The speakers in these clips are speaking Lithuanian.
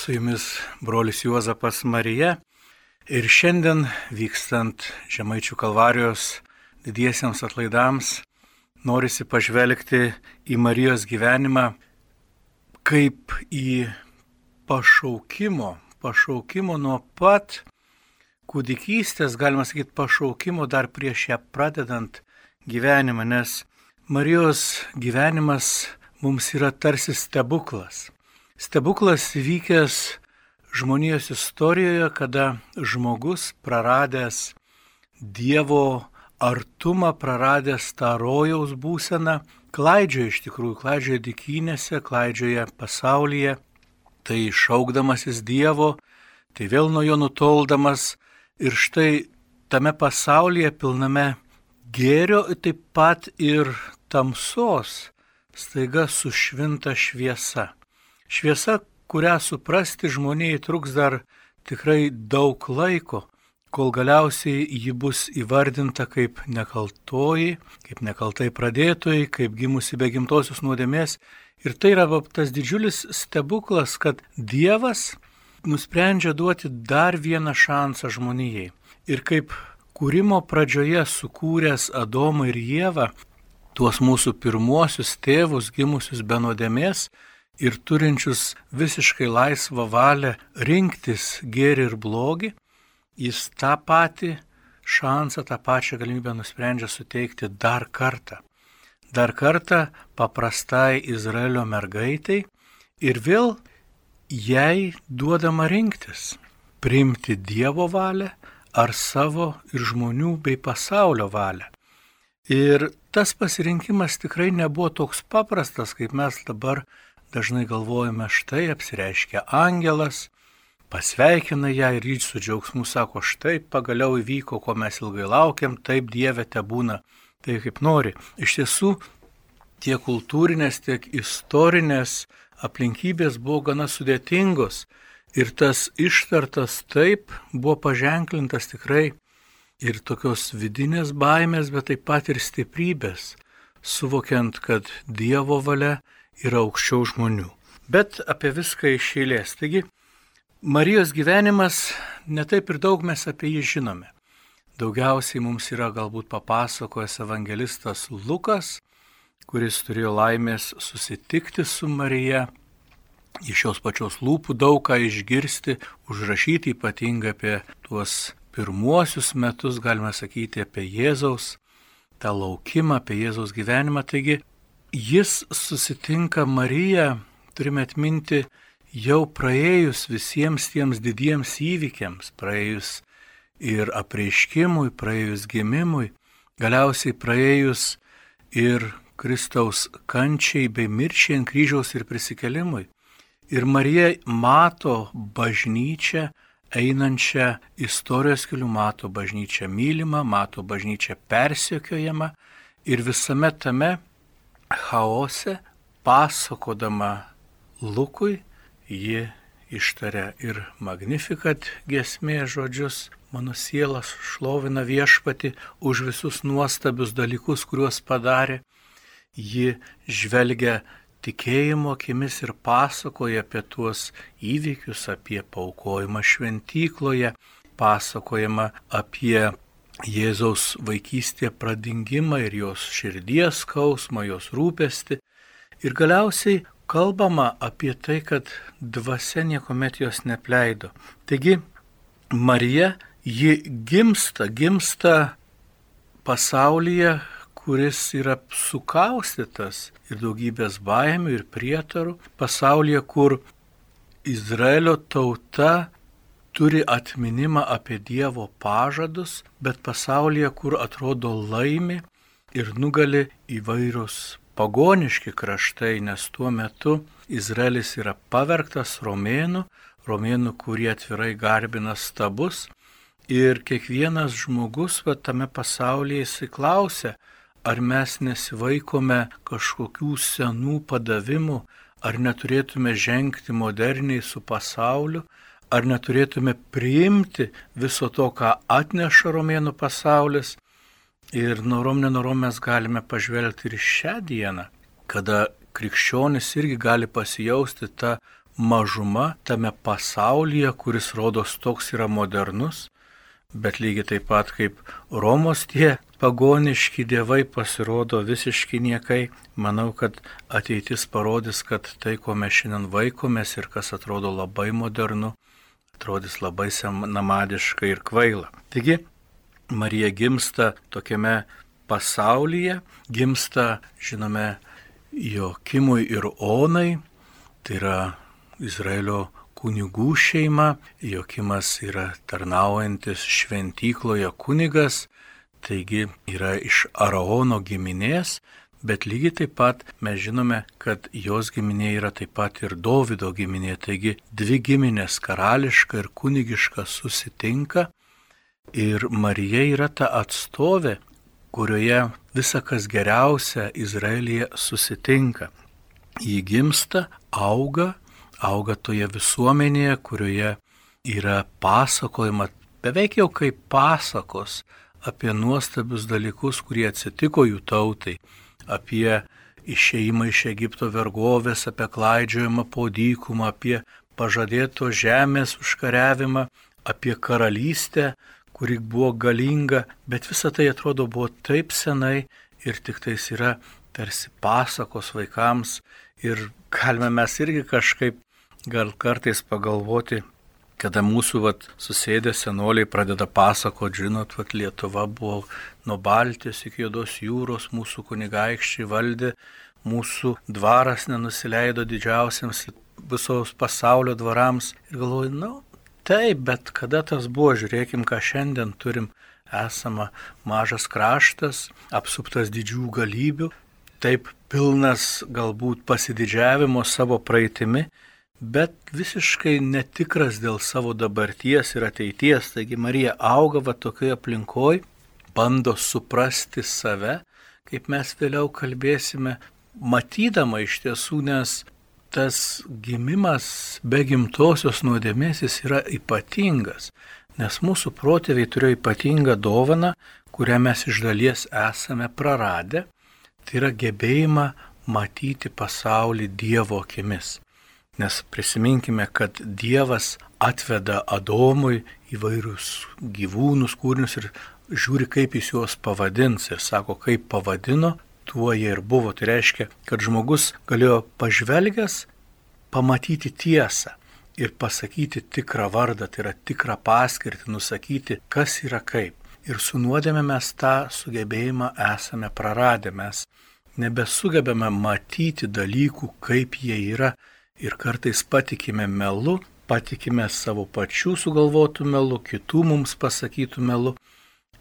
su jumis brolis Juozapas Marija ir šiandien vykstant Žemaičių kalvarijos didiesiems atlaidams norisi pažvelgti į Marijos gyvenimą kaip į pašaukimo, pašaukimo nuo pat kūdikystės, galima sakyti, pašaukimo dar prieš ją pradedant gyvenimą, nes Marijos gyvenimas mums yra tarsi stebuklas. Stebuklas vykęs žmonijos istorijoje, kada žmogus praradęs Dievo artumą, praradęs tą rojaus būseną, klaidžioja iš tikrųjų, klaidžioja dikynėse, klaidžioja pasaulyje, tai šaukdamasis Dievo, tai vėl nuo jo nutoldamas ir štai tame pasaulyje pilname gėrio, taip pat ir tamsos, staiga sušvinta šviesa. Šviesa, kurią suprasti žmonijai truks dar tikrai daug laiko, kol galiausiai ji bus įvardinta kaip nekaltoji, kaip nekaltai pradėtoji, kaip gimusi be gimtosios nuodėmės. Ir tai yra tas didžiulis stebuklas, kad Dievas nusprendžia duoti dar vieną šansą žmonijai. Ir kaip kūrimo pradžioje sukūręs Adomą ir Jėvą, tuos mūsų pirmuosius tėvus gimusius be nuodėmės, ir turinčius visiškai laisvą valią rinktis gėrį ir blogį, jis tą patį šansą, tą pačią galimybę nusprendžia suteikti dar kartą. Dar kartą paprastai Izraelio mergaitai ir vėl jai duodama rinktis - priimti Dievo valią ar savo ir žmonių bei pasaulio valią. Ir tas pasirinkimas tikrai nebuvo toks paprastas, kaip mes dabar dažnai galvojame, štai apsireiškia angelas, pasveikina ją ir ryč su džiaugsmu sako, štai pagaliau įvyko, ko mes ilgai laukiam, taip Dieve te būna, tai kaip nori. Iš tiesų, tiek kultūrinės, tiek istorinės aplinkybės buvo gana sudėtingos ir tas ištartas taip buvo paženklintas tikrai ir tokios vidinės baimės, bet taip pat ir stiprybės, suvokiant, kad Dievo valia yra aukščiau žmonių. Bet apie viską iš eilės. Taigi, Marijos gyvenimas, netaip ir daug mes apie jį žinome. Daugiausiai mums yra galbūt papasakojęs evangelistas Lukas, kuris turėjo laimės susitikti su Marija, iš jos pačios lūpų daug ką išgirsti, užrašyti ypatingai apie tuos pirmuosius metus, galime sakyti, apie Jėzaus, tą laukimą, apie Jėzaus gyvenimą. Taigi jis susitinka Mariją, turime atminti, jau praėjus visiems tiems didiems įvykiams, praėjus ir apreiškimui, praėjus gimimui, galiausiai praėjus ir Kristaus kančiai bei mirčiai ant kryžiaus ir prisikelimui. Ir Marija mato bažnyčią einančią istorijos keliu, mato bažnyčią mylimą, mato bažnyčią persiekiojamą ir visame tame chaose, pasakodama Lukui, ji ištaria ir magnifikat gesmė žodžius, mano sielas šlovina viešpati už visus nuostabius dalykus, kuriuos padarė. Ji žvelgia tikėjimo akimis ir pasakoja apie tuos įvykius, apie paukojimą šventykloje, pasakojama apie Jėzaus vaikystėje pradingimą ir jos širdies skausmą, jos rūpesti. Ir galiausiai kalbama apie tai, kad dvasia niekuomet jos nepleido. Taigi Marija, ji gimsta, gimsta pasaulyje, kuris yra sukaustytas ir daugybės baimių ir prietarų, pasaulyje, kur Izraelio tauta turi atminimą apie Dievo pažadus, bet pasaulyje, kur atrodo laimi ir nugali įvairūs pagoniški kraštai, nes tuo metu Izraelis yra pavergtas romėnų, romėnų, kurie atvirai garbina stabus. Ir kiekvienas žmogus va, tame pasaulyje įsiklausia, ar mes nesivaikome kažkokių senų padavimų, ar neturėtume žengti moderniai su pasauliu, ar neturėtume priimti viso to, ką atneša romėnų pasaulis. Ir norom nenorom mes galime pažvelgti ir šią dieną, kada krikščionis irgi gali pasijausti tą mažuma tame pasaulyje, kuris rodos toks yra modernus, bet lygiai taip pat kaip Romos tie pagoniški dievai pasirodo visiškai niekai, manau, kad ateitis parodys, kad tai, ko mes šiandien vaikomės ir kas atrodo labai modernu, atrodys labai namadiška ir kvaila. Taigi, Marija gimsta tokiame pasaulyje, gimsta, žinome, Jokimui ir Onai, tai yra Izraelio kunigų šeima, Jokimas yra tarnaujantis šventykloje kunigas, taigi yra iš Araono giminės, bet lygiai taip pat mes žinome, kad jos giminė yra taip pat ir Dovido giminė, taigi dvi giminės karališka ir kunigiška susitinka. Ir Marija yra ta atstovė, kurioje visa kas geriausia Izraelyje susitinka. Jį gimsta, auga, auga toje visuomenėje, kurioje yra pasakojama beveik jau kaip pasakos apie nuostabius dalykus, kurie atsitiko jų tautai, apie išeimą iš Egipto vergovės, apie klaidžiojimą po dykumą, apie pažadėto žemės užkariavimą, apie karalystę, kuri buvo galinga, bet visa tai atrodo buvo taip senai ir tik tais yra tarsi pasakos vaikams ir galime mes irgi kažkaip gal kartais pagalvoti, kada mūsų vat, susėdę senoliai pradeda pasakoti, žinot, vat, Lietuva buvo nuo Baltijos iki Jodos jūros, mūsų kunigaikščiai valdė, mūsų dvaras nenusileido didžiausiams visos pasaulio dvarams ir galvoju, na, nu, Taip, bet kada tas buvo, žiūrėkim, ką šiandien turim. Esama mažas kraštas, apsuptas didžių galybių, taip pilnas galbūt pasididžiavimo savo praeitimi, bet visiškai netikras dėl savo dabarties ir ateities. Taigi Marija auga va tokioje aplinkoje, bando suprasti save, kaip mes vėliau kalbėsime, matydama iš tiesų, nes tas gimimas be gimtosios nuodėmės jis yra ypatingas, nes mūsų protėviai turėjo ypatingą dovaną, kurią mes iš dalies esame praradę, tai yra gebėjimą matyti pasaulį Dievo akimis. Nes prisiminkime, kad Dievas atveda Adomui įvairius gyvūnus, kūrinius ir žiūri, kaip jis juos pavadins. Ir sako, kaip pavadino, tuo jie ir buvo. Tai reiškia, kad žmogus galėjo pažvelgęs pamatyti tiesą ir pasakyti tikrą vardą, tai yra tikrą paskirtį, nusakyti, kas yra kaip. Ir su nuodėme mes tą sugebėjimą esame praradę, mes nebesugebame matyti dalykų, kaip jie yra ir kartais patikime melu, patikime savo pačių sugalvotų melu, kitų mums pasakytų melu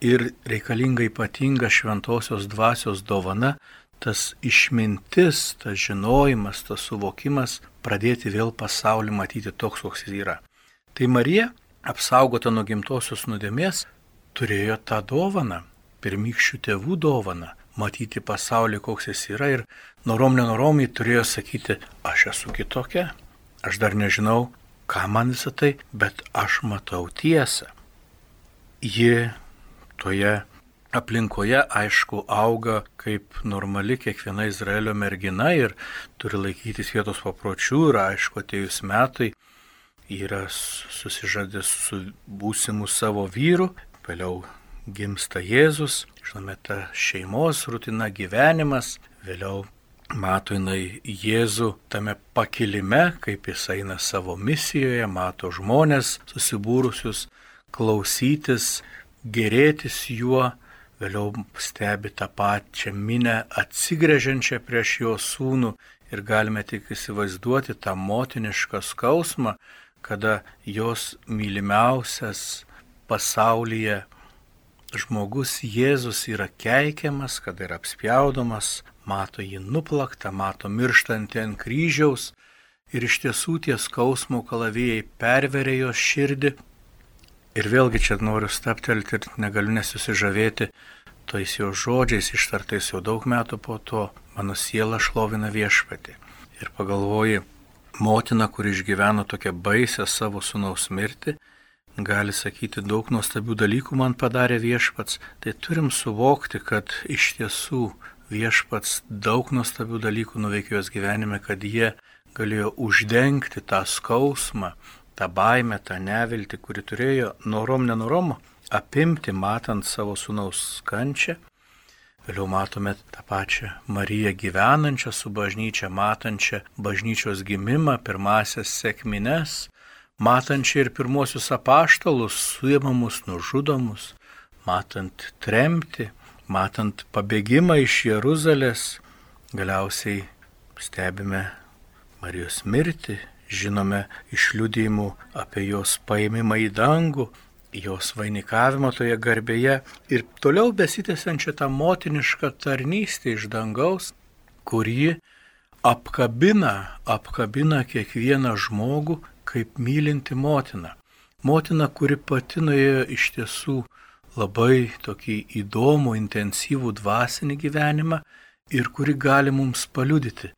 ir reikalinga ypatinga šventosios dvasios dovana, tas išmintis, tas žinojimas, tas suvokimas pradėti vėl pasaulį matyti toks, koks jis yra. Tai Marija, apsaugota nuo gimtosios nuodėmės, turėjo tą dovaną, pirmykščių tėvų dovaną, matyti pasaulį, koks jis yra ir norom nenorom jį turėjo sakyti, aš esu kitokia, aš dar nežinau, ką man visą tai, bet aš matau tiesą. Ji toje aplinkoje, aišku, auga kaip normali kiekviena Izraelio mergina ir turi laikytis vietos papročių ir, aišku, atėjus metai yra susižadęs su būsimu savo vyru, vėliau gimsta Jėzus, žinome, ta šeimos rutina gyvenimas, vėliau mato jinai Jėzų tame pakilime, kaip jis eina savo misijoje, mato žmonės susibūrusius klausytis gerėtis juo, vėliau stebi tą pačią minę atsigrėžiančią prieš jo sūnų ir galime tik įsivaizduoti tą motinišką skausmą, kada jos mylimiausias pasaulyje žmogus Jėzus yra keikiamas, kada yra apspjaudomas, mato jį nuplaktą, mato mirštantį ant kryžiaus ir iš tiesų tie skausmo kalavijai perverė jos širdį Ir vėlgi čia noriu staptelti ir negaliu nesusižavėti tais jo žodžiais ištartais jau daug metų po to, mano siela šlovina viešpatį. Ir pagalvoji, motina, kuri išgyveno tokią baisę savo sunaus mirtį, gali sakyti daug nuostabių dalykų man padarė viešpats, tai turim suvokti, kad iš tiesų viešpats daug nuostabių dalykų nuveikė jos gyvenime, kad jie galėjo uždengti tą skausmą, tą baimę, tą neviltį, kuri turėjo norom nenorom apimti, matant savo sunaus kančią. Vėliau matome tą pačią Mariją gyvenančią su bažnyčia, matančią bažnyčios gimimą, pirmasias sėkmines, matančią ir pirmosius apaštalus, suėmamus, nužudomus, matant tremti, matant pabėgimą iš Jeruzalės, galiausiai stebime Marijos mirtį, žinome iš liudėjimų apie jos paėmimą į dangų, jos vainikavimą toje garbėje ir toliau besitęsiančią tą motinišką tarnystę iš dangaus, kuri apkabina, apkabina kiekvieną žmogų kaip mylinti motina. Motina, kuri pati nuėjo iš tiesų labai tokį įdomų, intensyvų dvasinį gyvenimą ir kuri gali mums paliudyti,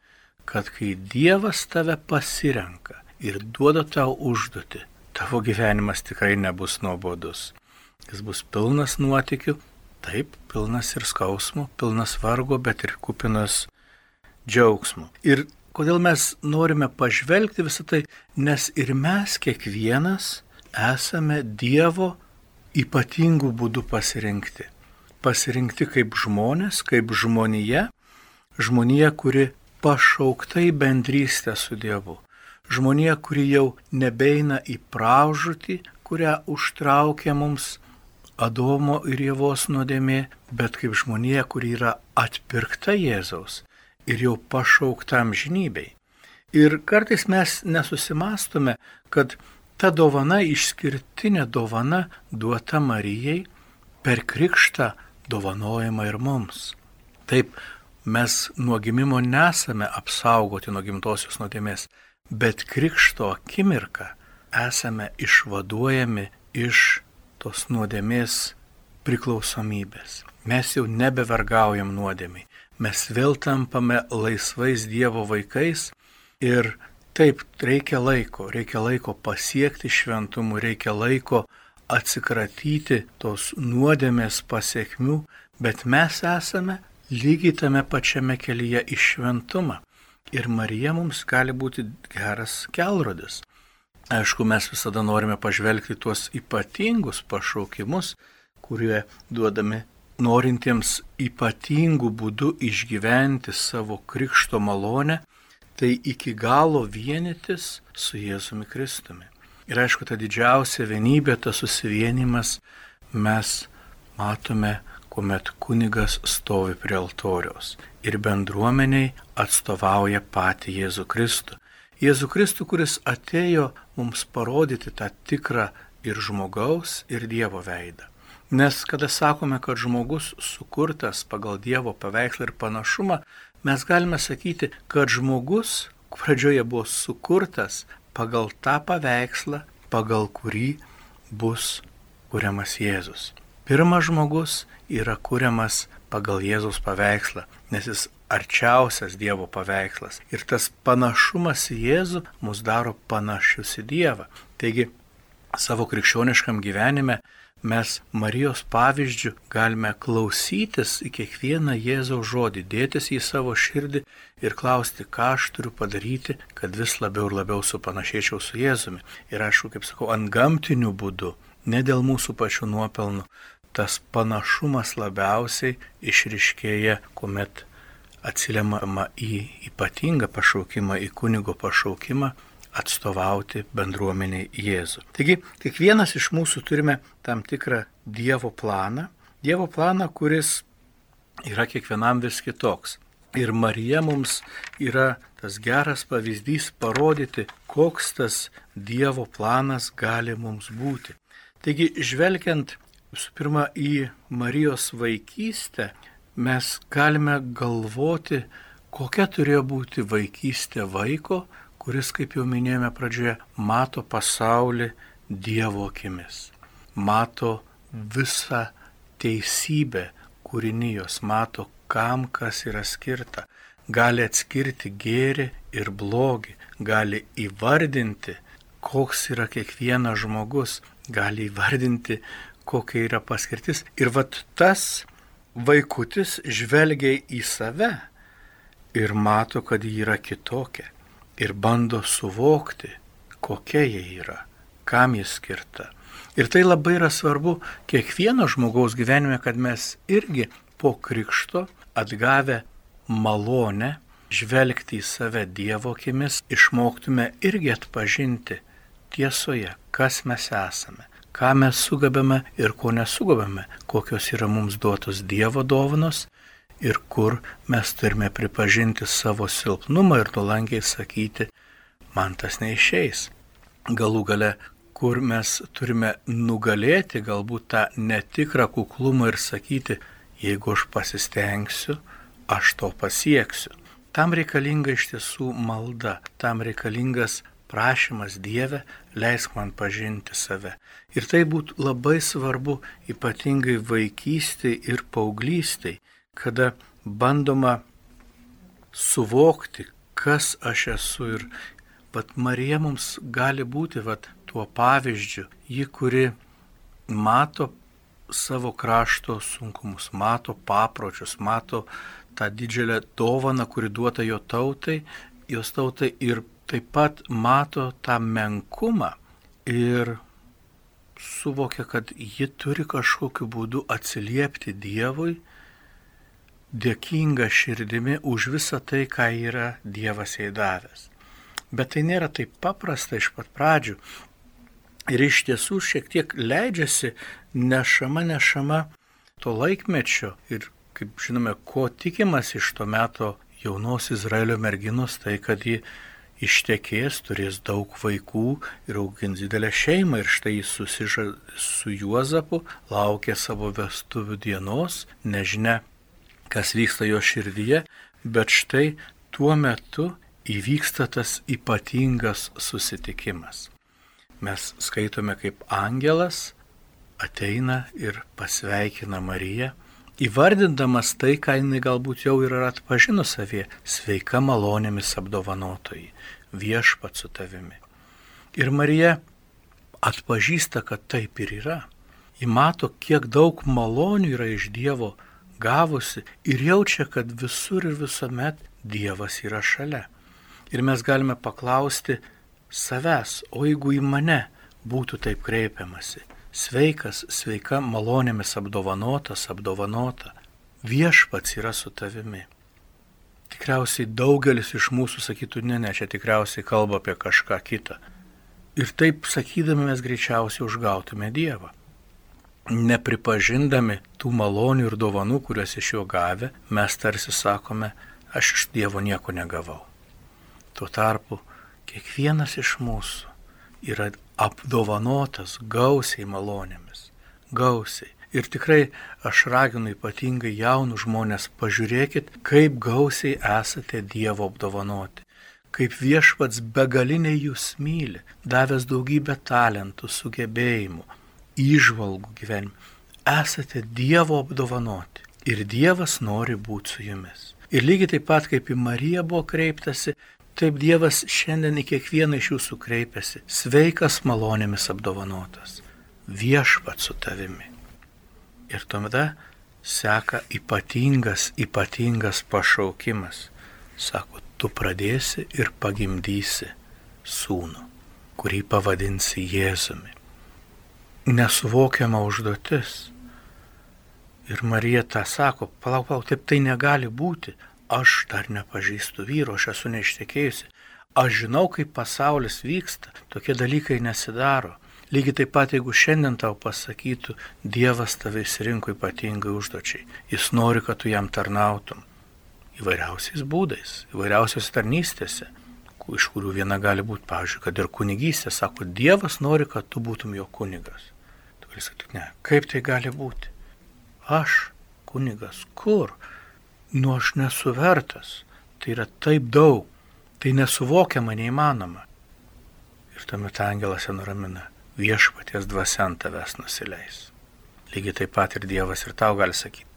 kad kai Dievas tave pasirenka ir duoda tau užduoti, tavo gyvenimas tikrai nebus nuobodus. Jis bus pilnas nuotikių, taip, pilnas ir skausmų, pilnas vargo, bet ir kupinas džiaugsmų. Ir kodėl mes norime pažvelgti visą tai, nes ir mes kiekvienas esame Dievo ypatingų būdų pasirinkti. Pasirinkti kaip žmonės, kaip žmonija, žmonija, kuri pašaukta į bendrystę su Dievu. Žmonija, kuri jau nebeina į praužutį, kurią užtraukė mums Adomo ir Jėvos nuodėmė, bet kaip žmonija, kuri yra atpirkta Jėzaus ir jau pašaukta amžinybei. Ir kartais mes nesusimastome, kad ta dovana išskirtinė dovana duota Marijai per krikštą dovanojama ir mums. Taip, mes nuo gimimo nesame apsaugoti nuo gimtosios nuodėmės, bet krikšto akimirką esame išvaduojami iš tos nuodėmės priklausomybės. Mes jau nebevergaujam nuodėmiai, mes vėl tampame laisvais Dievo vaikais ir taip reikia laiko, reikia laiko pasiekti šventumų, reikia laiko atsikratyti tos nuodėmės pasiekmių, bet mes esame lygiai tame pačiame kelyje į šventumą. Ir Marija mums gali būti geras kelrodis. Aišku, mes visada norime pažvelgti tuos ypatingus pašaukimus, kurie duodami norintiems ypatingų būdų išgyventi savo krikšto malonę, tai iki galo vienytis su Jėzumi Kristumi. Ir aišku, ta didžiausia vienybė, tas susivienimas mes matome kuomet kunigas stovi prie altoriaus ir bendruomeniai atstovauja patį Jėzų Kristų. Jėzų Kristų, kuris atėjo mums parodyti tą tikrą ir žmogaus, ir Dievo veidą. Nes kada sakome, kad žmogus sukurtas pagal Dievo paveikslą ir panašumą, mes galime sakyti, kad žmogus pradžioje buvo sukurtas pagal tą paveikslą, pagal kurį bus kuriamas Jėzus. Pirmas žmogus yra kuriamas pagal Jėzaus paveikslą, nes jis arčiausias Dievo paveikslas. Ir tas panašumas į Jėzų mus daro panašius į Dievą. Taigi savo krikščioniškam gyvenime mes Marijos pavyzdžių galime klausytis į kiekvieną Jėzaus žodį, dėtis į savo širdį ir klausti, ką aš turiu padaryti, kad vis labiau ir labiau supanašėčiau su Jėzumi. Ir aišku, kaip sakau, ant gamtinių būdų, ne dėl mūsų pačių nuopelnų, tas panašumas labiausiai išriškėja, kuomet atsiliamama į ypatingą pašaukimą, į kunigo pašaukimą atstovauti bendruomeniai Jėzų. Taigi, kiekvienas iš mūsų turime tam tikrą Dievo planą, Dievo planą, kuris yra kiekvienam vis kitoks. Ir Marija mums yra tas geras pavyzdys parodyti, koks tas Dievo planas gali mums būti. Taigi, žvelgiant visų pirma į Marijos vaikystę, mes galime galvoti, kokia turėjo būti vaikystė vaiko, kuris, kaip jau minėjome pradžioje, mato pasaulį Dievo akimis, mato visą teisybę kūrinijos, mato, kam kas yra skirta, gali atskirti gėrį ir blogį, gali įvardinti, koks yra kiekvienas žmogus, gali įvardinti, kokia yra paskirtis. Ir vat tas vaikutis žvelgia į save ir mato, kad ji yra kitokia. Ir bando suvokti, kokia jie yra, kam jis skirta. Ir tai labai yra svarbu kiekvieno žmogaus gyvenime, kad mes irgi po krikšto atgavę malonę žvelgti į save Dievo akimis, išmoktume irgi atpažinti tiesoje, kas mes esame, ką mes sugebame ir ko nesugebame, kokios yra mums duotos Dievo dovanos ir kur mes turime pripažinti savo silpnumą ir nuolankiai sakyti, man tas neišeis. Galų gale kur mes turime nugalėti galbūt tą netikrą kuklumą ir sakyti, jeigu aš pasistengsiu, aš to pasieksiu. Tam reikalinga iš tiesų malda, tam reikalingas prašymas Dieve, leisk man pažinti save. Ir tai būtų labai svarbu ypatingai vaikystėj ir paauglystėj, kada bandoma suvokti, kas aš esu ir Vat Marija mums gali būti vat, tuo pavyzdžiu, ji, kuri mato savo krašto sunkumus, mato papročius, mato tą didžiulę dovaną, kuri duota jo tautai, jos tautai ir taip pat mato tą menkumą ir suvokia, kad ji turi kažkokiu būdu atsiliepti Dievui, dėkinga širdimi už visą tai, ką yra Dievas jai davęs. Bet tai nėra taip paprasta iš pat pradžių. Ir iš tiesų šiek tiek leidžiasi nešama, nešama to laikmečio. Ir kaip žinome, ko tikimas iš to meto jaunos Izraelio merginos, tai kad ji ištekės, turės daug vaikų ir augins didelę šeimą. Ir štai jis susiža su Juozapu, laukia savo vestuvių dienos, nežinia, kas vyksta jo širdyje, bet štai tuo metu įvyksta tas ypatingas susitikimas. Mes skaitome, kaip angelas ateina ir pasveikina Mariją, įvardindamas tai, ką jinai galbūt jau yra atpažinus savie - sveika malonėmis apdovanotojai, viešpat su tavimi. Ir Marija atpažįsta, kad taip ir yra. Ji mato, kiek daug malonių yra iš Dievo gavusi ir jaučia, kad visur ir visuomet Dievas yra šalia. Ir mes galime paklausti savęs, o jeigu į mane būtų taip kreipiamasi, sveikas, sveika, malonėmis apdovanotas, apdovanota, viešpats yra su tavimi. Tikriausiai daugelis iš mūsų sakytų, ne, ne, čia tikriausiai kalba apie kažką kitą. Ir taip sakydami mes greičiausiai užgautume Dievą. Nepripažindami tų malonių ir dovanų, kurias iš jo gavę, mes tarsi sakome, aš iš Dievo nieko negavau. Tuo tarpu kiekvienas iš mūsų yra apdovanotas gausiai malonėmis. Gausiai. Ir tikrai aš raginu ypatingai jaunus žmonės, pažiūrėkit, kaip gausiai esate Dievo apdovanoti. Kaip viešpats begaliniai jūs myli, davęs daugybę talentų, sugebėjimų, įžvalgų gyvenime. Esate Dievo apdovanoti. Ir Dievas nori būti su jumis. Ir lygiai taip pat kaip į Mariją buvo kreiptasi, Taip Dievas šiandien į kiekvieną iš jūsų kreipiasi. Sveikas malonėmis apdovanotas. Viešpat su tavimi. Ir tuomet seka ypatingas, ypatingas pašaukimas. Sako, tu pradėsi ir pagimdysi sūnų, kurį pavadinsi Jėzumi. Nesuvokiama užduotis. Ir Marija tą sako, palauk, palauk, taip tai negali būti aš dar nepažįstu vyro, aš esu neištekėjusi, aš žinau, kaip pasaulis vyksta, tokie dalykai nesidaro. Lygiai taip pat, jeigu šiandien tau pasakytų, Dievas tave įsirinko ypatingai užduočiai, jis nori, kad tu jam tarnautum. Įvairiausiais būdais, įvairiausios tarnystėse, iš kurių viena gali būti, pavyzdžiui, kad ir kunigystė, sako, Dievas nori, kad tu būtum jo kunigas. Tu gali sakyti, ne, kaip tai gali būti? Aš kunigas, kur? nu aš nesu vertas, tai yra taip daug, tai nesuvokiama, neįmanoma. Ir tuomet angelas ją nuramina, viešpaties dvasia ant tavęs nusileis. Lygiai taip pat ir Dievas ir tau gali sakyti,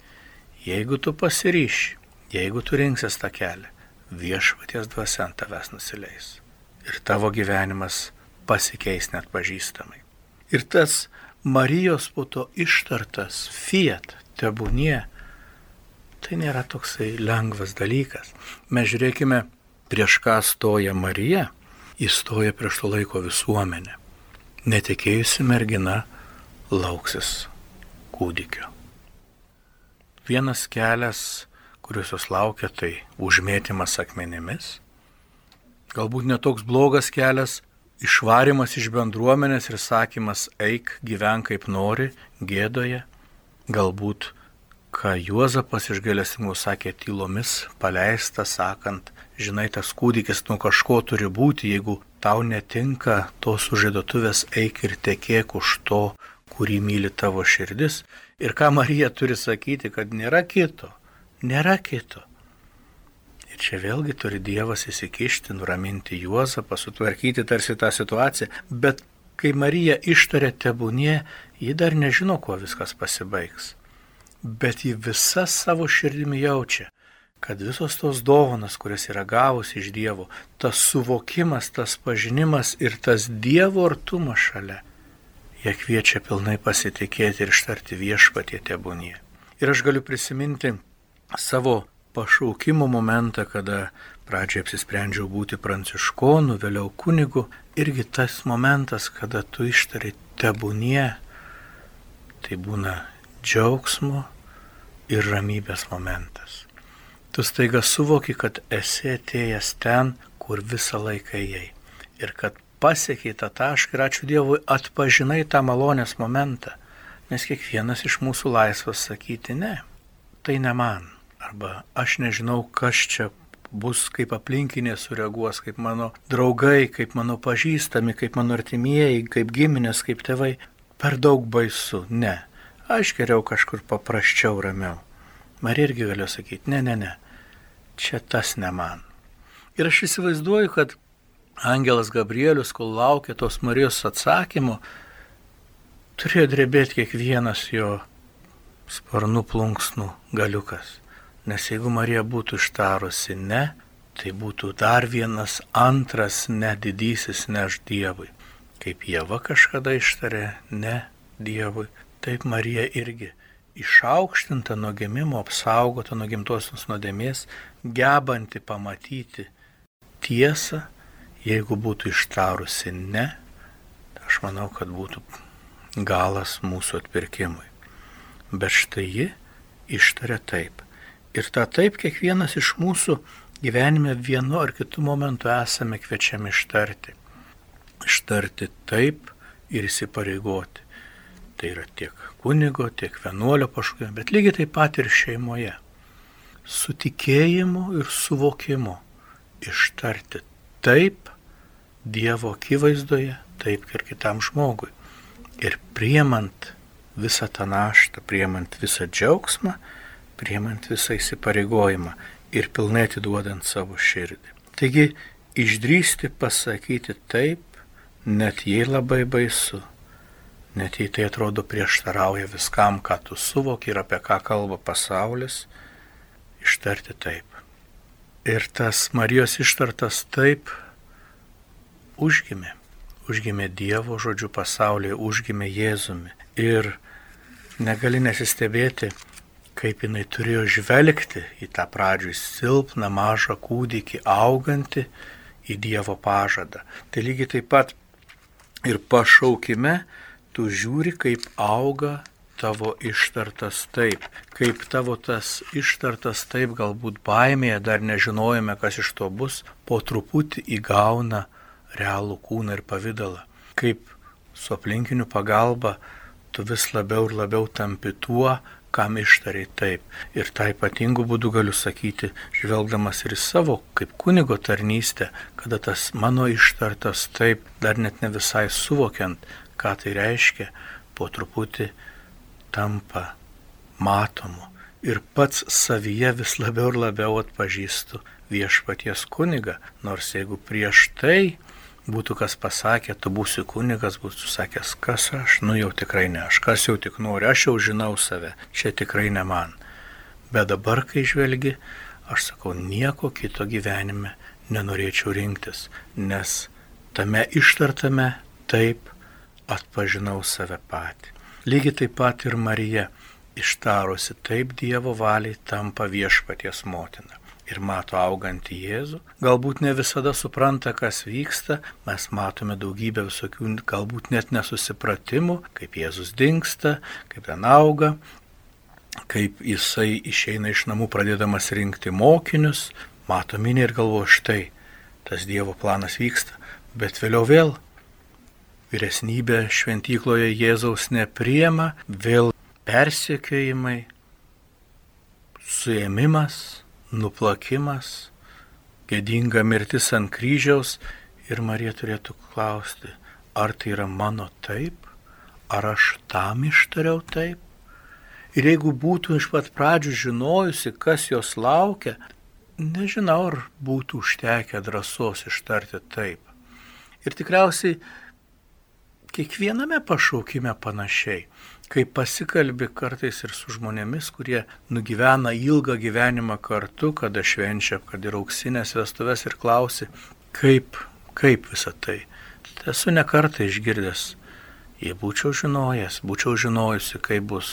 jeigu tu pasiryši, jeigu tu rinksis tą kelią, viešpaties dvasia ant tavęs nusileis. Ir tavo gyvenimas pasikeis net pažįstamai. Ir tas Marijos po to ištartas fiat, tebūnie, tai nėra toksai lengvas dalykas. Mes žiūrėkime, prieš ką stoja Marija, įstoja prieš to laiko visuomenę. Netikėjusi mergina lauksis kūdikio. Vienas kelias, kuris jos laukia, tai užmėtymas akmenimis. Galbūt netoks blogas kelias, išvarimas iš bendruomenės ir sakymas eik, gyvenk kaip nori, gėdoje. Galbūt ką Juozapas iš galestingų sakė tylomis, paleista, sakant, žinai, tas kūdikis nuo kažko turi būti, jeigu tau netinka tos sužaidotuvės, eik ir tekėk už to, kurį myli tavo širdis. Ir ką Marija turi sakyti, kad nėra kito, nėra kito. Ir čia vėlgi turi Dievas įsikišti, nuraminti Juozapą, sutvarkyti tarsi tą situaciją, bet kai Marija ištarė tebūnie, ji dar nežino, kuo viskas pasibaigs bet ji visa savo širdimi jaučia, kad visos tos dovanas, kurias yra gavusi iš Dievo, tas suvokimas, tas pažinimas ir tas Dievo artumas šalia, jie kviečia pilnai pasitikėti ir ištarti viešpatie tebūnie. Ir aš galiu prisiminti savo pašaukimo momentą, kada pradžioje apsisprendžiau būti pranciškonu, vėliau kunigu, irgi tas momentas, kada tu ištari tebūnie, tai būna džiaugsmo, ir ramybės momentas. Tu staiga suvoki, kad esi atėjęs ten, kur visą laiką ėjai. Ir kad pasiekiai tą tašką ir ačiū Dievui atpažinai tą malonės momentą. Nes kiekvienas iš mūsų laisvas sakyti ne. Tai ne man. Arba aš nežinau, kas čia bus, kaip aplinkinė sureaguos, kaip mano draugai, kaip mano pažįstami, kaip mano artimieji, kaip giminės, kaip tėvai. Per daug baisu. Ne aš geriau kažkur paprasčiau ramiau. Marija irgi galiu sakyti, ne, ne, ne, čia tas ne man. Ir aš įsivaizduoju, kad Angelas Gabrielius, kol laukė tos Marijos atsakymo, turėjo drebėti kiekvienas jo sparnų plunksnų galiukas. Nes jeigu Marija būtų ištarusi ne, tai būtų dar vienas antras nedidysis neš Dievui. Kaip Jėva kažkada ištarė ne Dievui, Taip Marija irgi išaukštinta nuo gimimo, apsaugota nuo gimtosios nuodėmės, gebanti pamatyti tiesą, jeigu būtų ištarusi ne, aš manau, kad būtų galas mūsų atpirkimui. Bet štai ji ištarė taip. Ir tą taip kiekvienas iš mūsų gyvenime vienu ar kitu momentu esame kviečiami ištarti. Ištarti taip ir įsipareigoti. Tai yra tiek kunigo, tiek vienuolio pašūkė, bet lygiai taip pat ir šeimoje. Su tikėjimu ir suvokimu ištarti taip Dievo akivaizdoje, taip ir kitam žmogui. Ir priemant visą tą naštą, priemant visą džiaugsmą, priemant visą įsipareigojimą ir pilnai atiduodant savo širdį. Taigi išdrysti pasakyti taip, net jei labai baisu, net jei tai atrodo prieštarauja viskam, ką tu suvoki ir apie ką kalba pasaulis, ištarti taip. Ir tas Marijos ištartas taip užgimė. Užgimė Dievo žodžių pasaulyje, užgimė Jėzumi. Ir negali nesistebėti, kaip jinai turėjo žvelgti į tą pradžių silpną mažą kūdikį, augantį į Dievo pažadą. Tai lygiai taip pat ir pašaukime tu žiūri, kaip auga tavo ištartas taip, kaip tavo tas ištartas taip, galbūt baimėje dar nežinojome, kas iš to bus, po truputį įgauna realų kūną ir pavydalą. Kaip su aplinkiniu pagalba tu vis labiau ir labiau tampi tuo, kam ištariai taip. Ir tą ypatingų būdų galiu sakyti, žvelgdamas ir į savo kaip kunigo tarnystę, kada tas mano ištartas taip, dar net ne visai suvokiant, ką tai reiškia, po truputį tampa matomu ir pats savyje vis labiau ir labiau atpažįstu viešpaties kunigą, nors jeigu prieš tai būtų kas pasakė, tu būsi kunigas, būtų sakęs, kas aš, nu jau tikrai ne aš, kas jau tik nori, aš jau žinau save, čia tikrai ne man. Bet dabar, kai žvelgi, aš sakau, nieko kito gyvenime nenorėčiau rinktis, nes tame ištartame taip atpažinau save patį. Lygiai taip pat ir Marija ištarusi taip Dievo valiai tampa viešpaties motina. Ir mato augantį Jėzų, galbūt ne visada supranta, kas vyksta, mes matome daugybę visokių, galbūt net nesusipratimų, kaip Jėzus dinksta, kaip ten auga, kaip jisai išeina iš namų pradėdamas rinkti mokinius, mato minį ir galvo štai, tas Dievo planas vyksta, bet vėliau vėl vyresnybė šventykloje Jėzaus nepriema, vėl persiekiojimai, suėmimas, nuplakimas, gėdinga mirtis ant kryžiaus ir Marija turėtų klausti, ar tai yra mano taip, ar aš tam ištariau taip. Ir jeigu būtų iš pat pradžių žinojusi, kas jos laukia, nežinau, ar būtų užtekę drąsos ištarti taip. Ir tikriausiai kiekviename pašaukime panašiai kai pasikalbi kartais ir su žmonėmis, kurie nugyvena ilgą gyvenimą kartu, kada švenčia, kad ir auksinės vestuves ir klausi, kaip, kaip visa tai. Tai esu nekartą išgirdęs, jei būčiau žinojęs, būčiau žinojusi, kaip bus,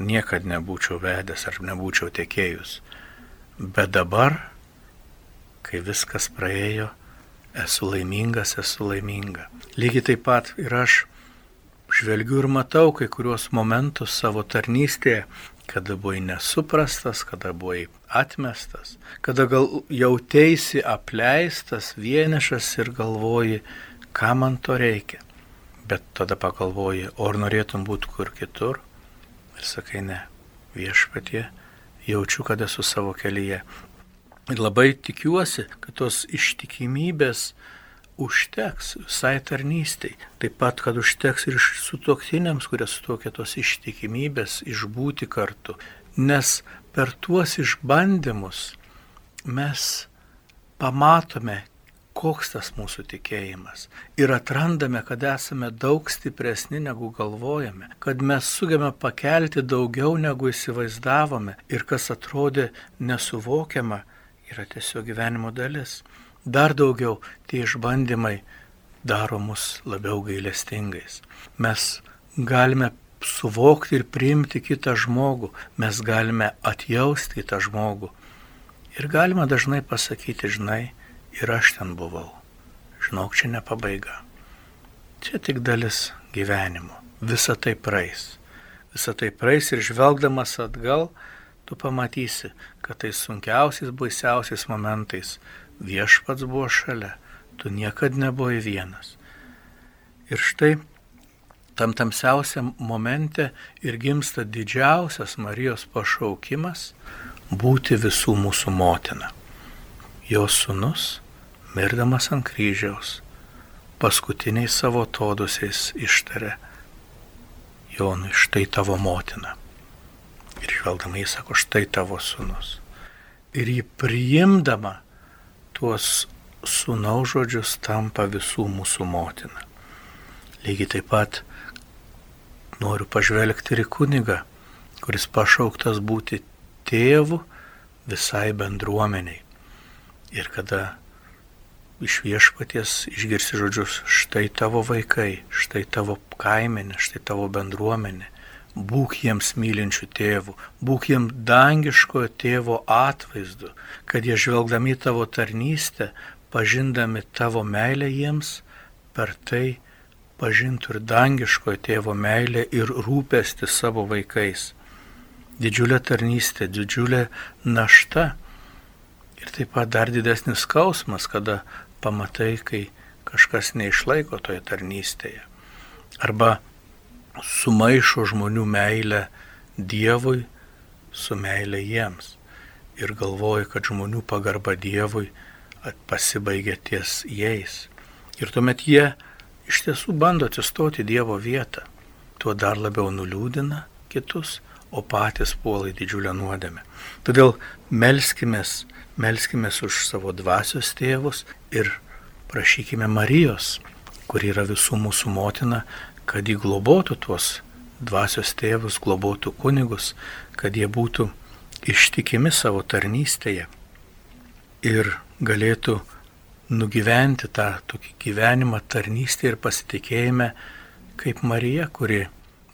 niekad nebūčiau vedęs ar nebūčiau tiekėjus. Bet dabar, kai viskas praėjo, esu laimingas, esu laiminga. Lygiai taip pat ir aš žvelgiu ir matau kai kuriuos momentus savo tarnystėje, kada buvai nesuprastas, kada buvai atmestas, kada gal jautėsi apleistas, vienišas ir galvoji, ką man to reikia. Bet tada pagalvoji, ar norėtum būti kur kitur? Ir sakai, ne, viešpatie, jaučiu, kad esu savo kelyje. Ir labai tikiuosi, kad tos ištikimybės užteks visai tarnystėj. Taip pat, kad užteks ir su toktiniams, kurie sutokia tos ištikimybės, išbūti kartu. Nes per tuos išbandymus mes pamatome, koks tas mūsų tikėjimas. Ir atrandame, kad esame daug stipresni negu galvojame, kad mes sugebame pakelti daugiau negu įsivaizdavome ir kas atrodė nesuvokiama, yra tiesiog gyvenimo dalis. Dar daugiau tie išbandymai daro mus labiau gailestingais. Mes galime suvokti ir priimti kitą žmogų, mes galime atjausti kitą žmogų. Ir galima dažnai pasakyti, žinai, ir aš ten buvau. Žinok, čia ne pabaiga. Čia tik dalis gyvenimo. Visa tai praeis. Visa tai praeis ir žvelgdamas atgal, tu pamatysi, kad tai sunkiausiais, baisiausiais momentais viešpats buvo šalia, tu niekad nebuvai vienas. Ir štai tam tamsiausiam momente ir gimsta didžiausias Marijos pašaukimas būti visų mūsų motina. Jos sunus, mirdamas ant kryžiaus, paskutiniais savo todusiais ištarė Jonui, štai tavo motina. Ir žvelgdama jis sako, štai tavo sunus. Ir jį priimdama tuos sūnaus žodžius tampa visų mūsų motina. Lygiai taip pat noriu pažvelgti ir kunigą, kuris pašauktas būti tėvu visai bendruomeniai. Ir kada iš viešpaties išgirsi žodžius, štai tavo vaikai, štai tavo kaimenė, štai tavo bendruomenė, būk jiems mylinčių tėvų, būk jiems dangiškojo tėvo atvaizdu, kad jie žvelgdami tavo tarnystę, pažindami tavo meilę jiems, per tai pažintų ir dangiškojo tėvo meilę ir rūpesti savo vaikais. Didžiulė tarnystė, didžiulė našta ir taip pat dar didesnis skausmas, kada pamatai, kai kažkas neišlaiko toje tarnystėje. Arba sumaišo žmonių meilę Dievui su meilė jiems ir galvoja, kad žmonių pagarba Dievui pasibaigia ties jais. Ir tuomet jie iš tiesų bando atsistoti Dievo vietą. Tuo dar labiau nuliūdina kitus, o patys puolai didžiulę nuodėmę. Todėl melskimės, melskimės už savo dvasios tėvus ir prašykime Marijos, kuri yra visų mūsų motina, kad jį globotų tuos dvasios tėvus, globotų kunigus, kad jie būtų ištikimi savo tarnystėje ir galėtų nugyventi tą tokį gyvenimą tarnystėje ir pasitikėjime kaip Marija, kuri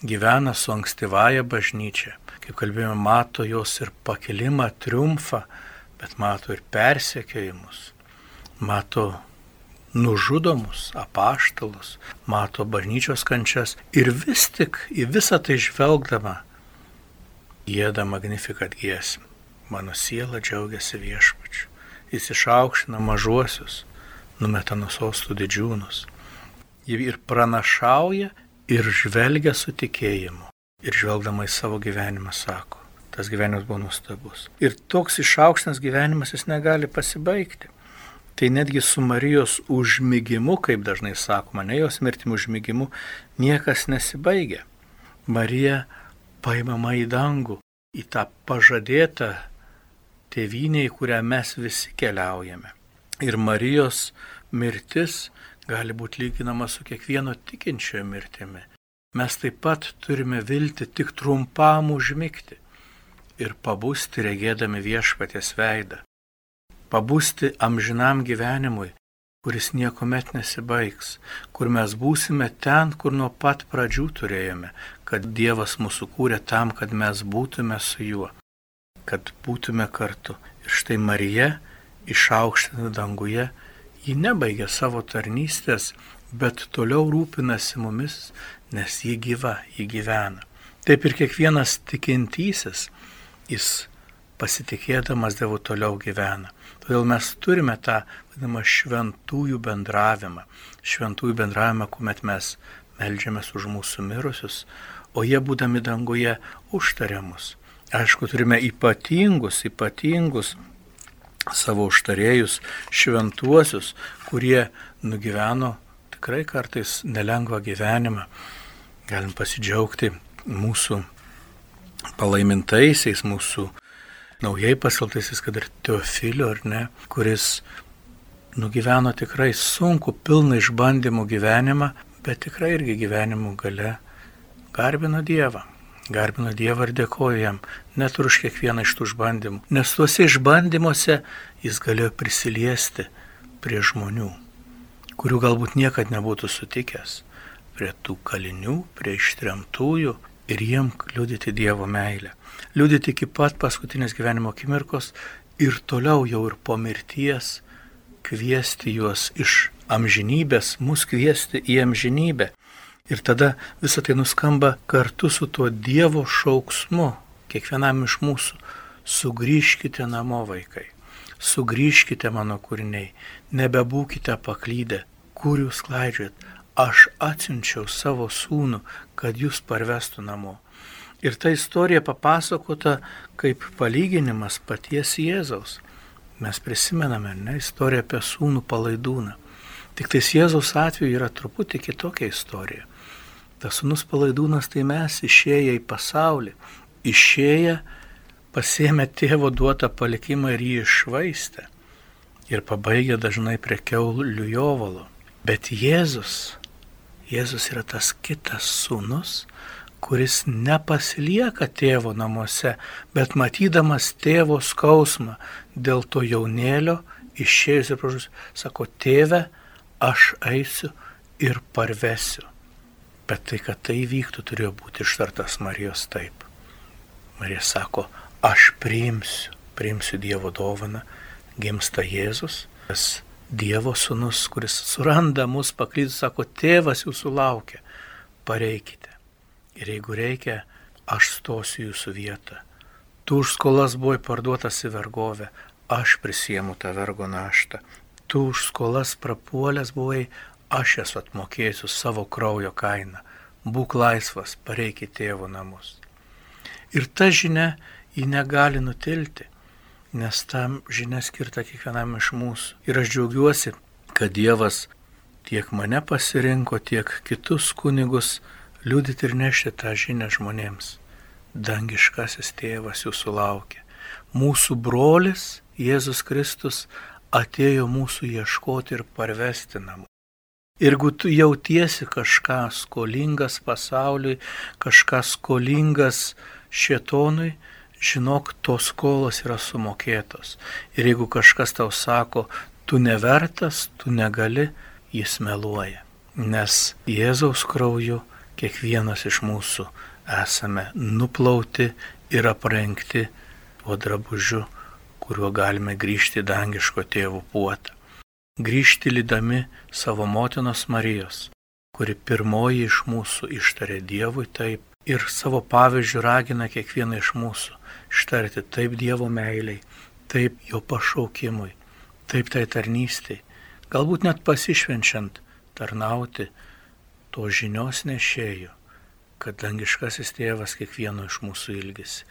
gyvena su ankstyvaja bažnyčia. Kaip kalbėjome, mato jos ir pakelimą, triumfą, bet mato ir persekiojimus, mato nužudomus apaštalus, mato bažnyčios kančias ir vis tik į visą tai žvelgdama jėda magnifikat giesim. Mano siela džiaugiasi viešpačiu. Jis išaukština mažuosius, numeta nuo sostų didžiūnus. Ji ir pranašauja, ir žvelgia su tikėjimu. Ir žvelgdama į savo gyvenimą sako, tas gyvenimas buvo nuostabus. Ir toks išaukštinas gyvenimas jis negali pasibaigti. Tai netgi su Marijos užmygimu, kaip dažnai sakoma, ne jos mirtimu užmygimu, niekas nesibaigia. Marija paimama į dangų, į tą pažadėtą tėvynę, į kurią mes visi keliaujame. Ir Marijos mirtis gali būti lyginama su kiekvieno tikinčiojo mirtimi. Mes taip pat turime vilti tik trumpam užmygti ir pabusti regėdami viešpatės veidą pabusti amžinam gyvenimui, kuris niekuomet nesibaigs, kur mes būsime ten, kur nuo pat pradžių turėjome, kad Dievas mūsų kūrė tam, kad mes būtume su juo, kad būtume kartu. Ir štai Marija išaukština danguje, ji nebaigia savo tarnystės, bet toliau rūpinasi mumis, nes ji gyva, ji gyvena. Taip ir kiekvienas tikintysis, jis pasitikėdamas Dievu toliau gyvena. Todėl mes turime tą vadinamą šventųjų bendravimą. Šventųjų bendravimą, kuomet mes melžiamės už mūsų mirusius, o jie būdami danguje užtaria mus. Aišku, turime ypatingus, ypatingus savo užtarėjus, šventuosius, kurie nugyveno tikrai kartais nelengvą gyvenimą. Galim pasidžiaugti mūsų palaimintaisiais, mūsų naujai pasaltasis, kad ir Teofilio, ar ne, kuris nugyveno tikrai sunku, pilną išbandymų gyvenimą, bet tikrai irgi gyvenimų gale garbino Dievą. Garbino Dievą ir dėkoju jam net už kiekvieną iš tų išbandymų. Nes tuose išbandymuose jis galėjo prisiliesti prie žmonių, kurių galbūt niekad nebūtų sutikęs, prie tų kalinių, prie ištremtųjų ir jiem liudyti Dievo meilę liudyti iki pat paskutinės gyvenimo akimirkos ir toliau jau ir po mirties kviesti juos iš amžinybės, mus kviesti į amžinybę. Ir tada visą tai nuskamba kartu su tuo Dievo šauksmu kiekvienam iš mūsų. Sugrįžkite namo vaikai, sugrįžkite mano kūriniai, nebebūkite paklydę, kur jūs klaidžiat. Aš atsiunčiau savo sūnų, kad jūs parvestų namo. Ir ta istorija papasakota kaip palyginimas paties Jėzaus. Mes prisimename, ne, istoriją apie sūnų palaidūną. Tik tais Jėzaus atveju yra truputį kitokia istorija. Tas sūnus palaidūnas tai mes išėję į pasaulį, išėję pasėmė tėvo duotą palikimą ir jį išvaistė. Ir pabaigė dažnai prie keulių jovalo. Bet Jėzus, Jėzus yra tas kitas sūnus, kuris nepasilieka tėvo namuose, bet matydamas tėvo skausmą dėl to jaunėlio, išėjus ir pražus, sako, tėve, aš eisiu ir parvesiu. Bet tai, kad tai vyktų, turėjo būti ištartas Marijos taip. Marija sako, aš priimsiu, priimsiu Dievo dovaną, gimsta Jėzus, tas Dievo sunus, kuris suranda mus paklydus, sako, tėvas jūsų laukia, pareikite. Ir jeigu reikia, aš stosiu jūsų vietą. Tu už skolas buvai parduotas į vergovę, aš prisiemu tą vergo naštą. Tu už skolas prapuolęs buvai, aš esu atmokėjusiu savo kraujo kainą. Būk laisvas, pareiki tėvo namus. Ir ta žinia, ji negali nutilti, nes tam žinia skirta kiekvienam iš mūsų. Ir aš džiaugiuosi, kad Dievas tiek mane pasirinko, tiek kitus kunigus liūdyti ir nešti tą žinią žmonėms. Dangiškasis tėvas jūsų laukia. Mūsų brolis Jėzus Kristus atėjo mūsų ieškoti ir parvesti namų. Ir jeigu tu jautiesi kažką skolingas pasauliui, kažką skolingas šietonui, žinok, tos skolos yra sumokėtos. Ir jeigu kažkas tau sako, tu nevertas, tu negali, jis meluoja. Nes Jėzaus krauju kiekvienas iš mūsų esame nuplauti ir aprengti tuo drabužiu, kuriuo galime grįžti į dangiško tėvų puotą. Grįžti lydami savo motinos Marijos, kuri pirmoji iš mūsų ištarė Dievui taip ir savo pavyzdžių ragina kiekvieną iš mūsų ištarti taip Dievo meiliai, taip jo pašaukimui, taip tai tarnystei, galbūt net pasišvenčiant tarnauti to žinios nešėjų, kad dangiškasis tėvas kiekvieno iš mūsų ilgisi.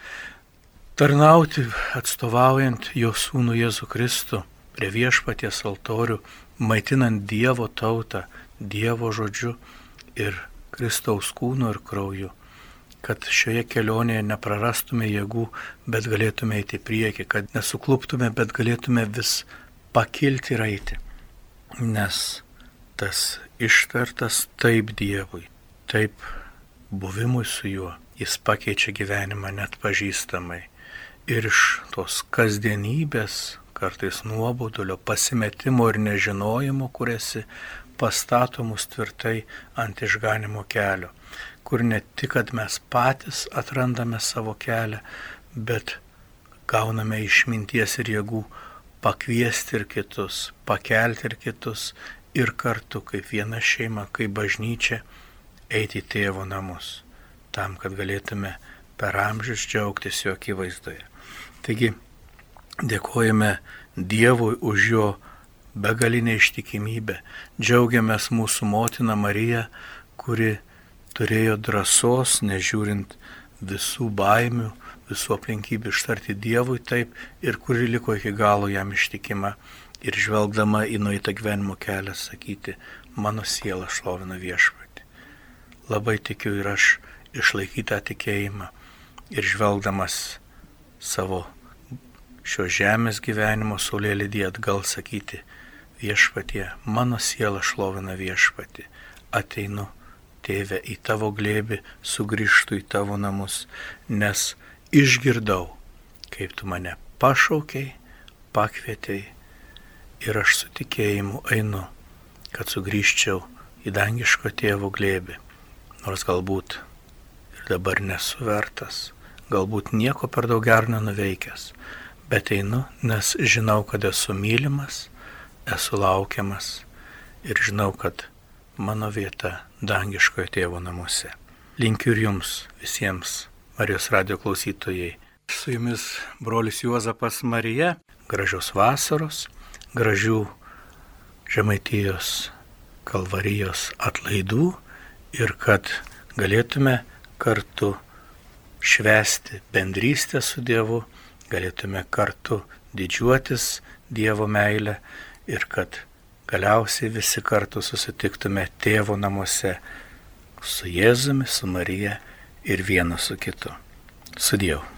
Tarnauti atstovaujant jo sūnų Jėzų Kristų prie viešpaties altorių, maitinant Dievo tautą, Dievo žodžiu ir Kristaus kūnu ir krauju kad šioje kelionėje neprarastume jėgų, bet galėtume eiti į priekį, kad nesukluptume, bet galėtume vis pakilti ir eiti. Nes tas ištartas taip Dievui, taip buvimui su juo, jis pakeičia gyvenimą net pažįstamai. Ir iš tos kasdienybės, kartais nuobodulio, pasimetimo ir nežinojimo, kuriasi pastatomus tvirtai ant išganimo kelio kur ne tik, kad mes patys atrandame savo kelią, bet gauname išminties ir jėgų pakviesti ir kitus, pakelti ir kitus ir kartu kaip viena šeima, kaip bažnyčia eiti į tėvo namus, tam, kad galėtume per amžius džiaugtis jo akivaizdoje. Taigi, dėkojame Dievui už jo begalinę ištikimybę, džiaugiamės mūsų motiną Mariją, kuri turėjo drąsos, nežiūrint visų baimių, visų aplinkybių ištarti Dievui taip ir kuri liko iki galo jam ištikima. Ir žvelgdama į nueitą gyvenimo kelią sakyti, mano siela šlovina viešpatį. Labai tikiu ir aš išlaikytą tikėjimą. Ir žvelgdamas savo šio žemės gyvenimo saulėlydį atgal sakyti, viešpatie, mano siela šlovina viešpatį, ateinu tėve, į tavo glėbį sugrįžtų į tavo namus, nes išgirdau, kaip tu mane pašaukiai, pakvietei ir aš su tikėjimu einu, kad sugrįžčiau į dangiško tėvo glėbį, nors galbūt ir dabar nesu vertas, galbūt nieko per daug gerą nenuveikęs, bet einu, nes žinau, kad esu mylimas, esu laukiamas ir žinau, kad mano vieta dangiškojo tėvo namuose. Linkiu ir jums visiems, Marijos radio klausytojai. Su jumis brolis Juozapas Marija, gražios vasaros, gražių Žemaitijos kalvarijos atlaidų ir kad galėtume kartu švesti bendrystę su Dievu, galėtume kartu didžiuotis Dievo meilę ir kad galiausiai visi kartu susitiktume tėvo namuose su Jėzumi, su Marija ir vienas su kitu. Su Dievu.